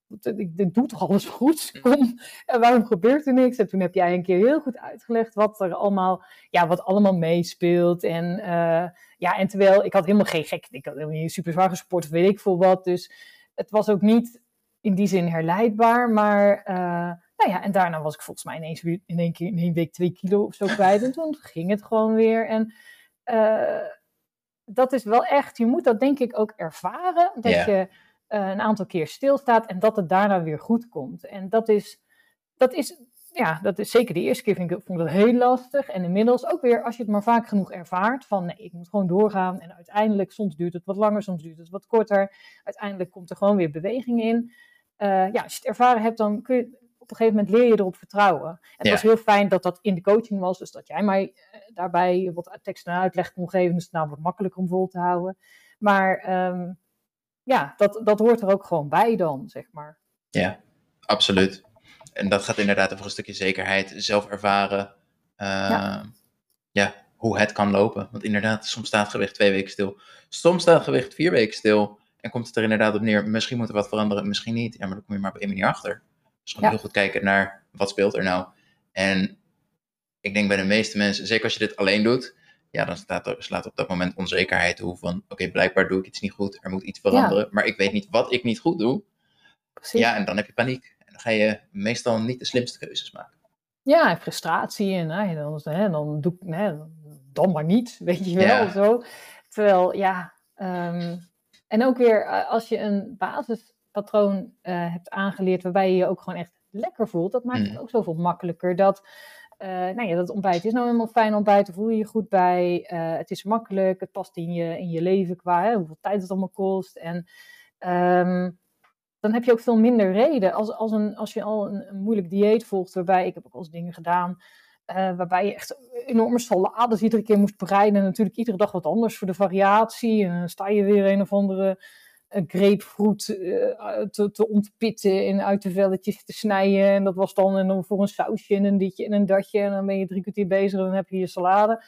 ik, ik doe toch alles *laughs* goed? Kom, en waarom gebeurt er niks? En toen heb jij een keer heel goed uitgelegd wat er allemaal, ja, wat allemaal meespeelt. En, uh, ja, en terwijl ik had helemaal geen gek, ik had helemaal niet super zwaar gesport, weet ik veel wat. Dus het was ook niet in die zin herleidbaar. Maar, uh, nou ja, en daarna was ik volgens mij ineens weer in één, keer, in één week twee kilo of zo *laughs* kwijt. En toen ging het gewoon weer. En uh, dat is wel echt, je moet dat denk ik ook ervaren. Dat yeah. je uh, een aantal keer stilstaat en dat het daarna weer goed komt. En dat is, dat is, ja, dat is zeker de eerste keer vind ik, vond ik dat heel lastig. En inmiddels ook weer, als je het maar vaak genoeg ervaart, van nee, ik moet gewoon doorgaan. En uiteindelijk, soms duurt het wat langer, soms duurt het wat korter. Uiteindelijk komt er gewoon weer beweging in. Uh, ja, als je het ervaren hebt, dan kun je op een gegeven moment leer je erop vertrouwen. En het was heel fijn dat dat in de coaching was, dus dat jij mij uh, daarbij wat teksten en uitleg kon geven. Dus het nou wat makkelijker om vol te houden. Maar um, ja, dat, dat hoort er ook gewoon bij dan, zeg maar. Ja, absoluut. En dat gaat inderdaad over een stukje zekerheid, zelf ervaren. Ja. ja. hoe het kan lopen. Want inderdaad, soms staat gewicht twee weken stil. Soms staat gewicht vier weken stil. En komt het er inderdaad op neer, misschien moet er wat veranderen, misschien niet. Ja, maar dan kom je maar op één manier achter. Dus gewoon heel goed kijken naar, wat speelt er nou? En ik denk bij de meeste mensen, zeker als je dit alleen doet, ja, dan staat er, slaat op dat moment onzekerheid toe van, oké, blijkbaar doe ik iets niet goed, er moet iets veranderen, maar ik weet niet wat ik niet goed doe. Precies. Ja, en dan heb je paniek. Dan ga je meestal niet de slimste keuzes maken. Ja, en frustratie en nou, dan, hè, dan doe ik, hè, dan maar niet, *laughs* weet je wel, ja. zo. Terwijl, ja, um, en ook weer eh, als je een basispatroon uh, hebt aangeleerd waarbij je je ook gewoon echt lekker voelt, dat maakt mm. het ook zoveel makkelijker dat uh, nou ja, dat ontbijt is nou helemaal fijn ontbijt, daar voel je je goed bij. Uh, het is makkelijk, het past in je, in je leven qua hè, hoeveel tijd het allemaal kost. En um, dan heb je ook veel minder reden. Als, als, een, als je al een, moeilijk dieet volgt, waarbij ik heb ook al eens dingen gedaan, uh, waarbij je echt enorme salades iedere keer moest bereiden. En natuurlijk iedere dag wat anders voor de variatie. En dan sta je weer een of andere een grapefruit te, te ontpitten en uit de velletjes te snijden. En dat was dan en dan voor een sausje en een ditje en een datje. En dan ben je drie kwartier bezig en dan heb je je salade.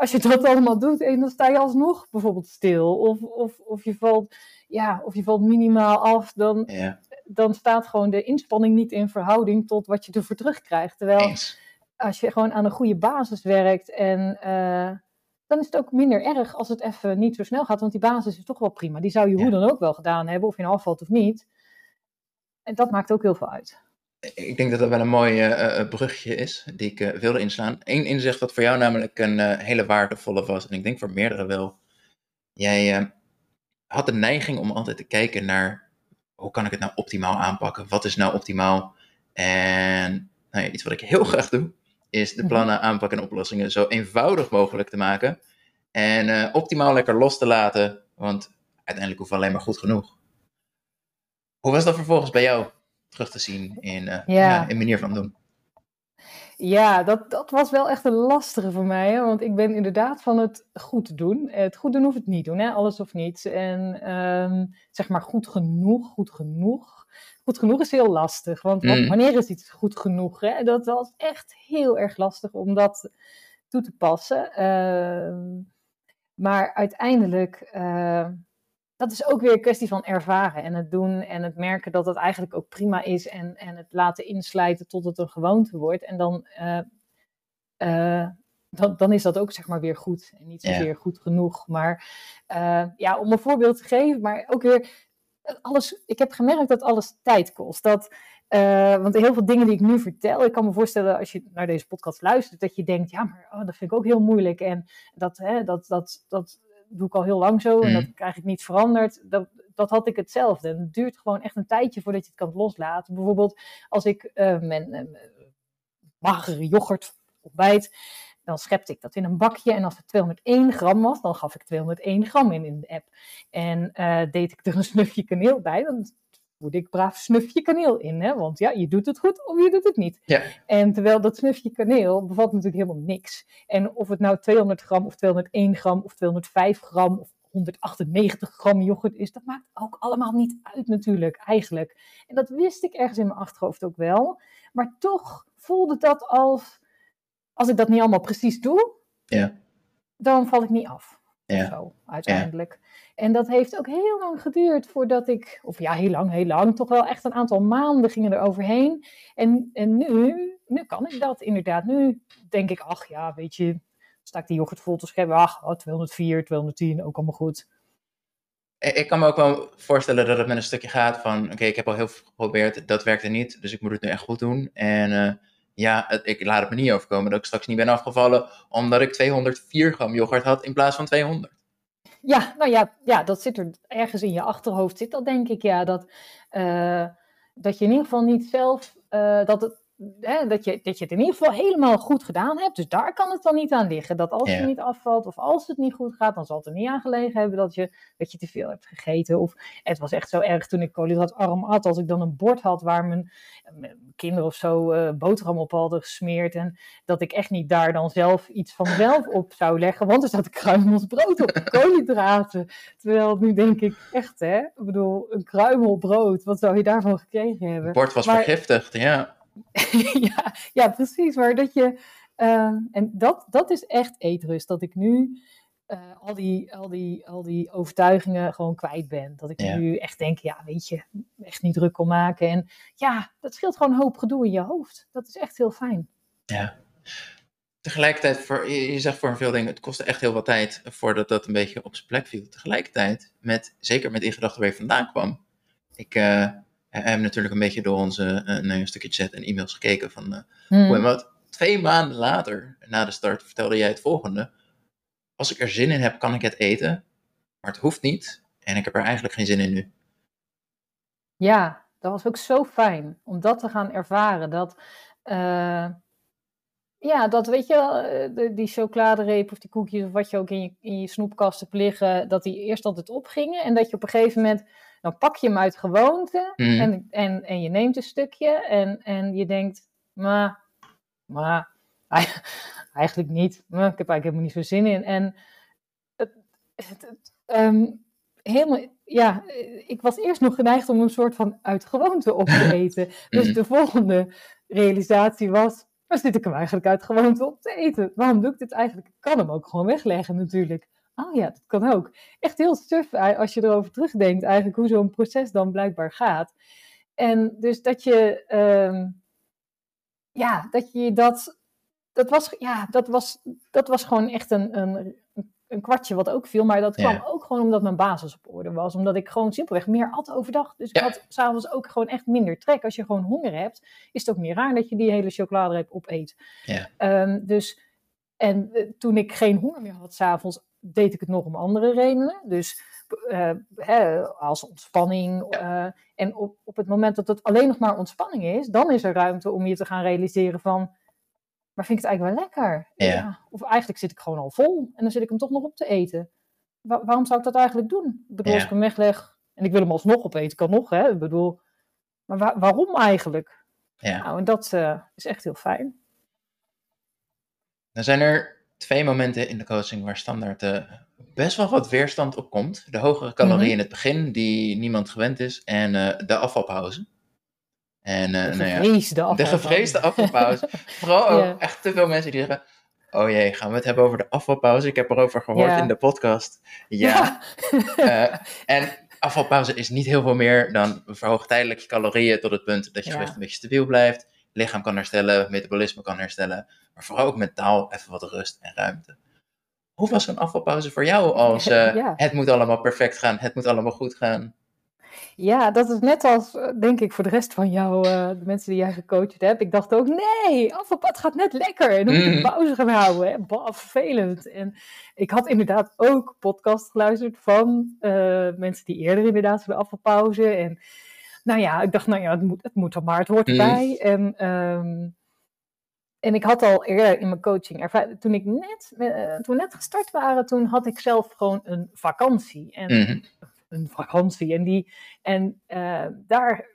Als je dat allemaal doet en dan sta je alsnog bijvoorbeeld stil. Of, of, of, je, valt, ja, of je valt minimaal af, dan, Ja, dan staat gewoon de inspanning niet in verhouding tot wat je ervoor terugkrijgt. Terwijl eens. als je gewoon aan een goede basis werkt en eh, dan is het ook minder erg als het even niet zo snel gaat, want die basis is toch wel prima. Die zou je Ja. hoe dan ook wel gedaan hebben, of je nou afvalt of niet. En dat maakt ook heel veel uit. Ik denk dat dat wel een mooi eh, eh, brugje is, die ik eh, wilde inslaan. Eén inzicht dat voor jou namelijk een eh, hele waardevolle was, en ik denk voor meerdere wel. Jij eh, had de neiging om altijd te kijken naar, hoe kan ik het nou optimaal aanpakken? Wat is nou optimaal? En nou ja, iets wat ik heel *laughs* graag doe, is de Mhm. plannen, aanpakken en oplossingen zo eenvoudig mogelijk te maken. En eh, optimaal lekker los te laten, want uiteindelijk hoeft alleen maar goed genoeg. Hoe was dat vervolgens bij jou terug te zien in, eh, Ja. in manier van doen? Ja, dat, dat was wel echt een lastige voor mij. Hè? Want ik ben inderdaad van het goed doen. Het goed doen hoeft het niet doen, hè? alles of niets. En ehm, zeg maar goed genoeg, goed genoeg. Goed genoeg is heel lastig. Want Mm. wanneer is iets goed genoeg? Hè? Dat was echt heel erg lastig om dat toe te passen. Ehm, maar uiteindelijk, eh, dat is ook weer een kwestie van ervaren en het doen en het merken dat het eigenlijk ook prima is en, en het laten inslijten tot het een gewoonte wordt. En dan, eh, eh, dan, dan is dat ook zeg maar weer goed en niet Ja. zozeer goed genoeg. Maar eh, ja, om een voorbeeld te geven, maar ook weer alles, ik heb gemerkt dat alles tijd kost. Dat, want heel veel dingen die ik nu vertel, ik kan me voorstellen als je naar deze podcast luistert, dat je denkt, ja, maar oh, dat vind ik ook heel moeilijk. En dat, hè, dat, dat, dat doe ik al heel lang zo en Mhm. dat krijg ik niet veranderd. Dat, dat had ik hetzelfde. En het duurt gewoon echt een tijdje voordat je het kan loslaten. Bijvoorbeeld als ik eh, mijn eh, magere yoghurt ontbijt, dan schepte ik dat in een bakje. En als het 201 gram was, dan gaf ik 201 gram in in de app. En eh, deed ik er een *laughs* snufje kaneel bij, dan voerde ik braaf snufje kaneel in. Hè? Want ja, je doet het goed of je doet het niet. Ja. En terwijl dat snufje kaneel bevat natuurlijk helemaal niks. En of het nou 200 gram of 201 gram of 205 gram of 198 gram yoghurt is, dat maakt ook allemaal niet uit natuurlijk, eigenlijk. En dat wist ik ergens in mijn achterhoofd ook wel. Maar toch voelde dat als, als ik dat niet allemaal precies doe, Ja. dan val ik niet af. Ja. Zo, uiteindelijk. En dat heeft ook heel lang geduurd voordat ik, of ja, heel lang, heel lang, toch wel echt een aantal maanden gingen er overheen. En, en nu, nu kan ik dat inderdaad. Nu denk ik, ach ja, weet je, sta ik die yoghurt vol te scheppen, ach, oh, 204, 210, ook allemaal goed. Ik ik kan me ook wel voorstellen dat het met een stukje gaat van, oké, ik heb al heel veel geprobeerd, dat werkte niet, dus ik moet het nu echt goed doen. En eh, ja, ik laat het me niet overkomen dat ik straks niet ben afgevallen, omdat ik 204 gram yoghurt had in plaats van 200. Ja, nou ja, ja, dat zit er ergens in je achterhoofd, zit dat denk ik, ja. Dat, eh, dat je in ieder geval niet zelf, eh, dat, het, hè, dat, je, dat je het in ieder geval helemaal goed gedaan hebt. Dus daar kan het dan niet aan liggen. Dat als Ja. je niet afvalt of als het niet goed gaat, dan zal het er niet aan gelegen hebben dat je, dat je te veel hebt gegeten. Of het was echt zo erg toen ik koolhydraatarm at, als ik dan een bord had waar mijn, mijn kinderen of zo eh, boterham op hadden gesmeerd. En dat ik echt niet daar dan zelf iets van mezelf op zou leggen, want er een kruimels brood op, koolhydraten. Terwijl nu denk ik echt, hè, ik bedoel, een kruimel brood, wat zou je daarvan gekregen hebben? Het bord was Maar- vergiftigd, ja. *laughs* ja, ja, precies. Maar dat je. eh, en dat, dat is echt eetrust. Dat ik nu eh, al, die, al, die, al die overtuigingen gewoon kwijt ben. Dat ik Ja. nu echt denk, ja, weet je, echt niet druk kon maken. En ja, dat scheelt gewoon een hoop gedoe in je hoofd. Dat is echt heel fijn. ja. Tegelijkertijd, voor, je, je zegt voor veel dingen, het kostte echt heel wat tijd voordat dat een beetje op zijn plek viel. Tegelijkertijd, met, zeker met in gedachten waar je vandaan kwam. Ik eh, heb natuurlijk een beetje door onze eh, een stukje chat en e-mails gekeken van eh, Hmm. hoe en wat. Twee maanden later, na de start, vertelde jij het volgende. Als ik er zin in heb, kan ik het eten. Maar het hoeft niet. En ik heb er eigenlijk geen zin in nu. Ja, dat was ook zo fijn om dat te gaan ervaren. Dat, eh, ja, dat weet je wel, die chocoladereep of die koekjes of wat je ook in je, in je snoepkast hebt liggen, dat die eerst altijd opgingen. En dat je op een gegeven moment, dan pak je hem uit gewoonte Mhm. en, en, en je neemt een stukje en, en je denkt, maar, maar, *laughs* eigenlijk niet. Maar ik heb eigenlijk helemaal niet zo zin in. En het, het, het, ehm, helemaal, ja, ik was eerst nog geneigd om een soort van uit gewoonte op te *laughs* eten. Dus Mhm. de volgende realisatie was, waar zit ik hem eigenlijk uit gewoonte op te eten? Waarom doe ik dit eigenlijk? Ik kan hem ook gewoon wegleggen natuurlijk. Oh ja, dat kan ook. Echt heel suf eh, als je erover terugdenkt eigenlijk hoe zo'n proces dan blijkbaar gaat. En dus dat je, ehm, ja, dat je dat, dat was, ja, dat was, dat was gewoon echt een, een, een kwartje wat ook viel. Maar dat kwam Ja. ook gewoon omdat mijn basis op orde was. Omdat ik gewoon simpelweg meer at overdag. Dus ik had s'avonds ook gewoon echt minder trek. Als je gewoon honger hebt, is het ook niet raar dat je die hele chocoladereep opeet. Ja. Ehm, dus, en eh, toen ik geen honger meer had s'avonds, deed ik het nog om andere redenen. Dus eh, hè, als ontspanning. eh, en op, op het moment dat het alleen nog maar ontspanning is, dan is er ruimte om je te gaan realiseren van, maar vind ik het eigenlijk wel lekker? Ja. Of eigenlijk zit ik gewoon al vol en dan zit ik hem toch nog op te eten. Wa- waarom zou ik dat eigenlijk doen? Ik bedoel, als ik hem wegleg en ik wil hem alsnog opeten, kan nog, hè? Ik bedoel, maar wa- waarom eigenlijk? Ja. Nou, en dat eh, is echt heel fijn. Dan zijn er twee momenten in de coaching waar standaard eh, best wel wat weerstand op komt. De hogere calorieën Mhm. in het begin, die niemand gewend is, en eh, de afvalpauze. En eh, De nou ja, gevreesde de afvalpauze. gevreesde *laughs* afvalpauze. Vooral ook echt te veel mensen die zeggen, oh jee, gaan we het hebben over de afvalpauze? Ik heb erover gehoord in de podcast. Ja, en afvalpauze is niet heel veel meer dan verhoog tijdelijk je calorieën tot het punt dat je Ja. gewicht een beetje stabiel blijft. Lichaam kan herstellen, metabolisme kan herstellen, maar vooral ook mentaal even wat rust en ruimte. Hoe was zo'n afvalpauze voor jou als *laughs* eh, Ja. het moet allemaal perfect gaan, het moet allemaal goed gaan? Ja, dat is net als, eh, denk ik, voor de rest van jou, eh, de mensen die jij gecoacht hebt. Ik dacht ook, nee, afvalpad gaat net lekker. En dan moet ik Mhm. pauze gaan houden. Hè? Bah, vervelend. En ik had inderdaad ook podcast geluisterd van mensen die eerder inderdaad voor de afvalpauze. En nou ja, ik dacht, nou ja, het moet, het moet dan maar, het hoort Mhm. erbij. En, ehm, en ik had al eerder in mijn coaching ervaren, toen ik net, eh, toen we net gestart waren, toen had ik zelf gewoon een vakantie. En Mhm. een vakantie. En, die, en eh, daar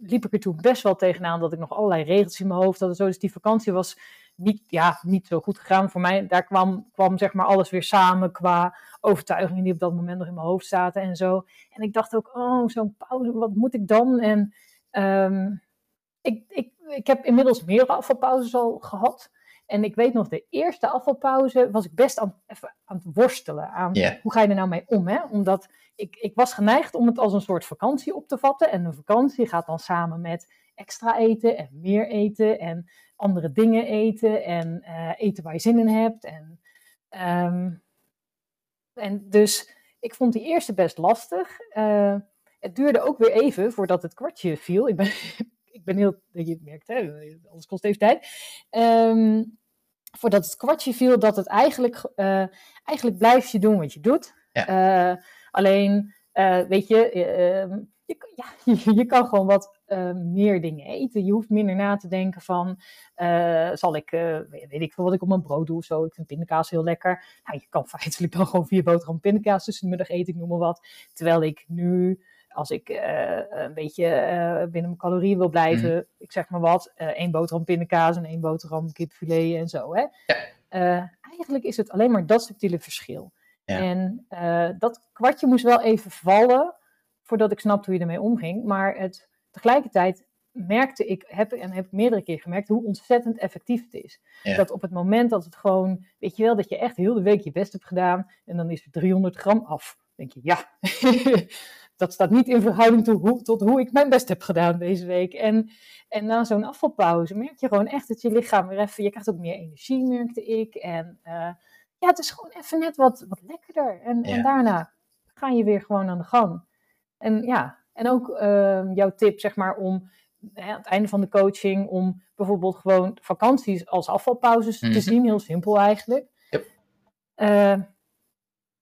liep ik er toen best wel tegenaan dat ik nog allerlei regels in mijn hoofd had. en Zo. Dus die vakantie was niet, ja, niet zo goed gegaan voor mij. Daar kwam, kwam zeg maar alles weer samen qua overtuigingen die op dat moment nog in mijn hoofd zaten en zo. En ik dacht ook, oh, zo'n pauze, wat moet ik dan? En ehm, ik, ik, ik heb inmiddels meerdere afvalpauzes al gehad. En ik weet nog, de eerste afvalpauze was ik best aan, even aan het worstelen. Aan hoe ga je er nou mee om? Hè? Omdat ik, ik was geneigd om het als een soort vakantie op te vatten. En een vakantie gaat dan samen met extra eten en meer eten en andere dingen eten en eh, eten waar je zin in hebt. En, ehm, en dus ik vond die eerste best lastig. Eh, het duurde ook weer even voordat het kwartje viel. Ik ben, *laughs* ik ben heel, je merkt, hè, alles kost even tijd. Ehm, voordat het kwartje viel, dat het eigenlijk, eh, eigenlijk blijf je doen wat je doet. Ja. Alleen, weet je, eh, ehm, je, ja, *laughs* je, je kan gewoon wat eh, meer dingen eten. Je hoeft minder na te denken van, eh, zal ik, eh, weet weet ik veel wat ik op mijn brood doe of zo. Ik vind pindakaas heel lekker. Nou, je kan *laughs* feitelijk dan gewoon vier boterham pindakaas tussen de middag eten, ik noem maar wat. Terwijl ik nu, als ik een beetje binnen mijn calorieën wil blijven, ik zeg maar wat, één boterham pindakaas en één boterham kipfilet en zo. Hè? Ja. Eigenlijk is het alleen maar dat subtiele verschil. Ja. En dat kwartje moest wel even vallen voordat ik snapte hoe je ermee omging. Maar het, tegelijkertijd merkte ik, heb, en heb ik meerdere keer gemerkt, hoe ontzettend effectief het is. Ja. Dat op het moment dat het gewoon, weet je wel, dat je echt heel de week je best hebt gedaan en dan is er 300 gram af. Dan denk je, ja, *laughs* dat staat niet in verhouding tot hoe, tot hoe ik mijn best heb gedaan deze week. En, en na zo'n afvalpauze merk je gewoon echt dat je lichaam weer even, je krijgt ook meer energie, merkte ik. En eh, ja, het is gewoon even net wat, wat lekkerder. En, Ja. en daarna ga je weer gewoon aan de gang. En ja, en ook ehm, jouw tip, zeg maar, om hè, aan het einde van de coaching, om bijvoorbeeld gewoon vakanties als afvalpauzes Mhm. te zien, heel simpel eigenlijk. Yep. Eh,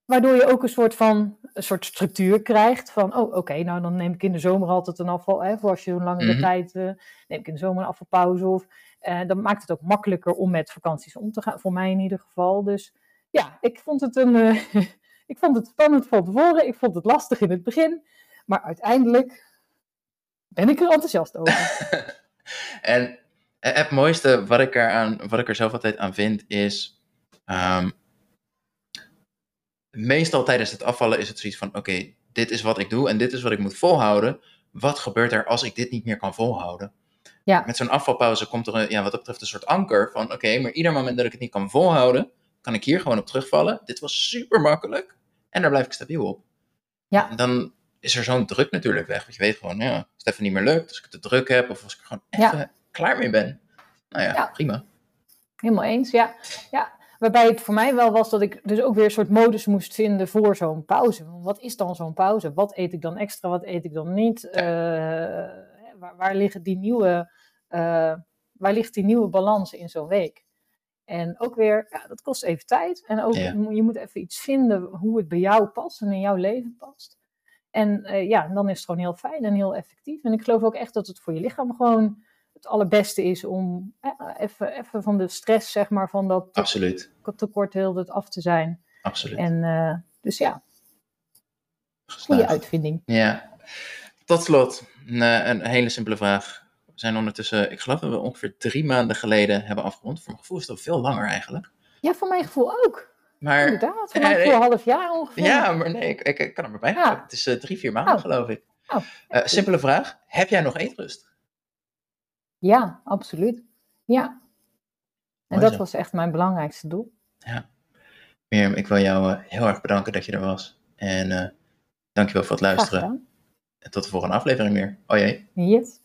waardoor je ook een soort van een soort structuur krijgt van, oh oké, nou dan neem ik in de zomer altijd een afval, hè, voor als je een langere Mhm. tijd, eh, neem ik in de zomer een afvalpauze. Of, eh, dan maakt het ook makkelijker om met vakanties om te gaan, voor mij in ieder geval. Dus ja, ik vond het een, *laughs* ik vond het spannend van tevoren, ik vond het lastig in het begin, maar uiteindelijk ben ik er enthousiast over. *laughs* En het mooiste wat ik er, aan, wat ik er zelf altijd aan vind is. ehm, meestal tijdens het afvallen is het zoiets van: oké, dit is wat ik doe en dit is wat ik moet volhouden. Wat gebeurt er als ik dit niet meer kan volhouden? Ja. Met zo'n afvalpauze komt er, een, ja, wat dat betreft, een soort anker van: oké, maar ieder moment dat ik het niet kan volhouden, kan ik hier gewoon op terugvallen. Dit was super makkelijk en daar blijf ik stabiel op. Ja. En dan is er zo'n druk natuurlijk weg. Want je weet gewoon, ja, als het even niet meer lukt, als ik het te druk heb of als ik er gewoon Ja. even klaar mee ben. Nou ja, Ja. prima. Helemaal eens, ja. ja. Waarbij het voor mij wel was dat ik dus ook weer een soort modus moest vinden voor zo'n pauze. Wat is dan zo'n pauze? Wat eet ik dan extra? Wat eet ik dan niet? Eh, waar, waar, liggen die nieuwe, eh, waar ligt die nieuwe balans in zo'n week? En ook weer, ja, dat kost even tijd. En ook, je moet even iets vinden hoe het bij jou past en in jouw leven past. En eh, ja, dan is het gewoon heel fijn en heel effectief. En ik geloof ook echt dat het voor je lichaam gewoon het allerbeste is om eh, even, even van de stress, zeg maar, van dat Absoluut. tekort heel af te zijn. Absoluut. En eh, dus ja, goede uitvinding. Ja. Tot slot, een, eh, een hele simpele vraag. We zijn ondertussen, ik geloof dat we ongeveer drie maanden geleden hebben afgerond. Voor mijn gevoel is al veel langer eigenlijk. Ja, voor mijn gevoel ook. Maar Inderdaad, voor Ja, nee. gevoel een half jaar ongeveer. ja, maar nee, ik, ik, kan er maar bij. Ja. Het is eh, drie, vier maanden Oh. geloof ik. Oh. Eh, simpele vraag. Heb jij nog eetrust? Ja, absoluut. Ja. En dat zo. was echt mijn belangrijkste doel. Mirjam, ik wil jou eh, heel erg bedanken dat je er was. En eh dankjewel voor het luisteren. En tot de volgende aflevering weer. Oh jee. Yes.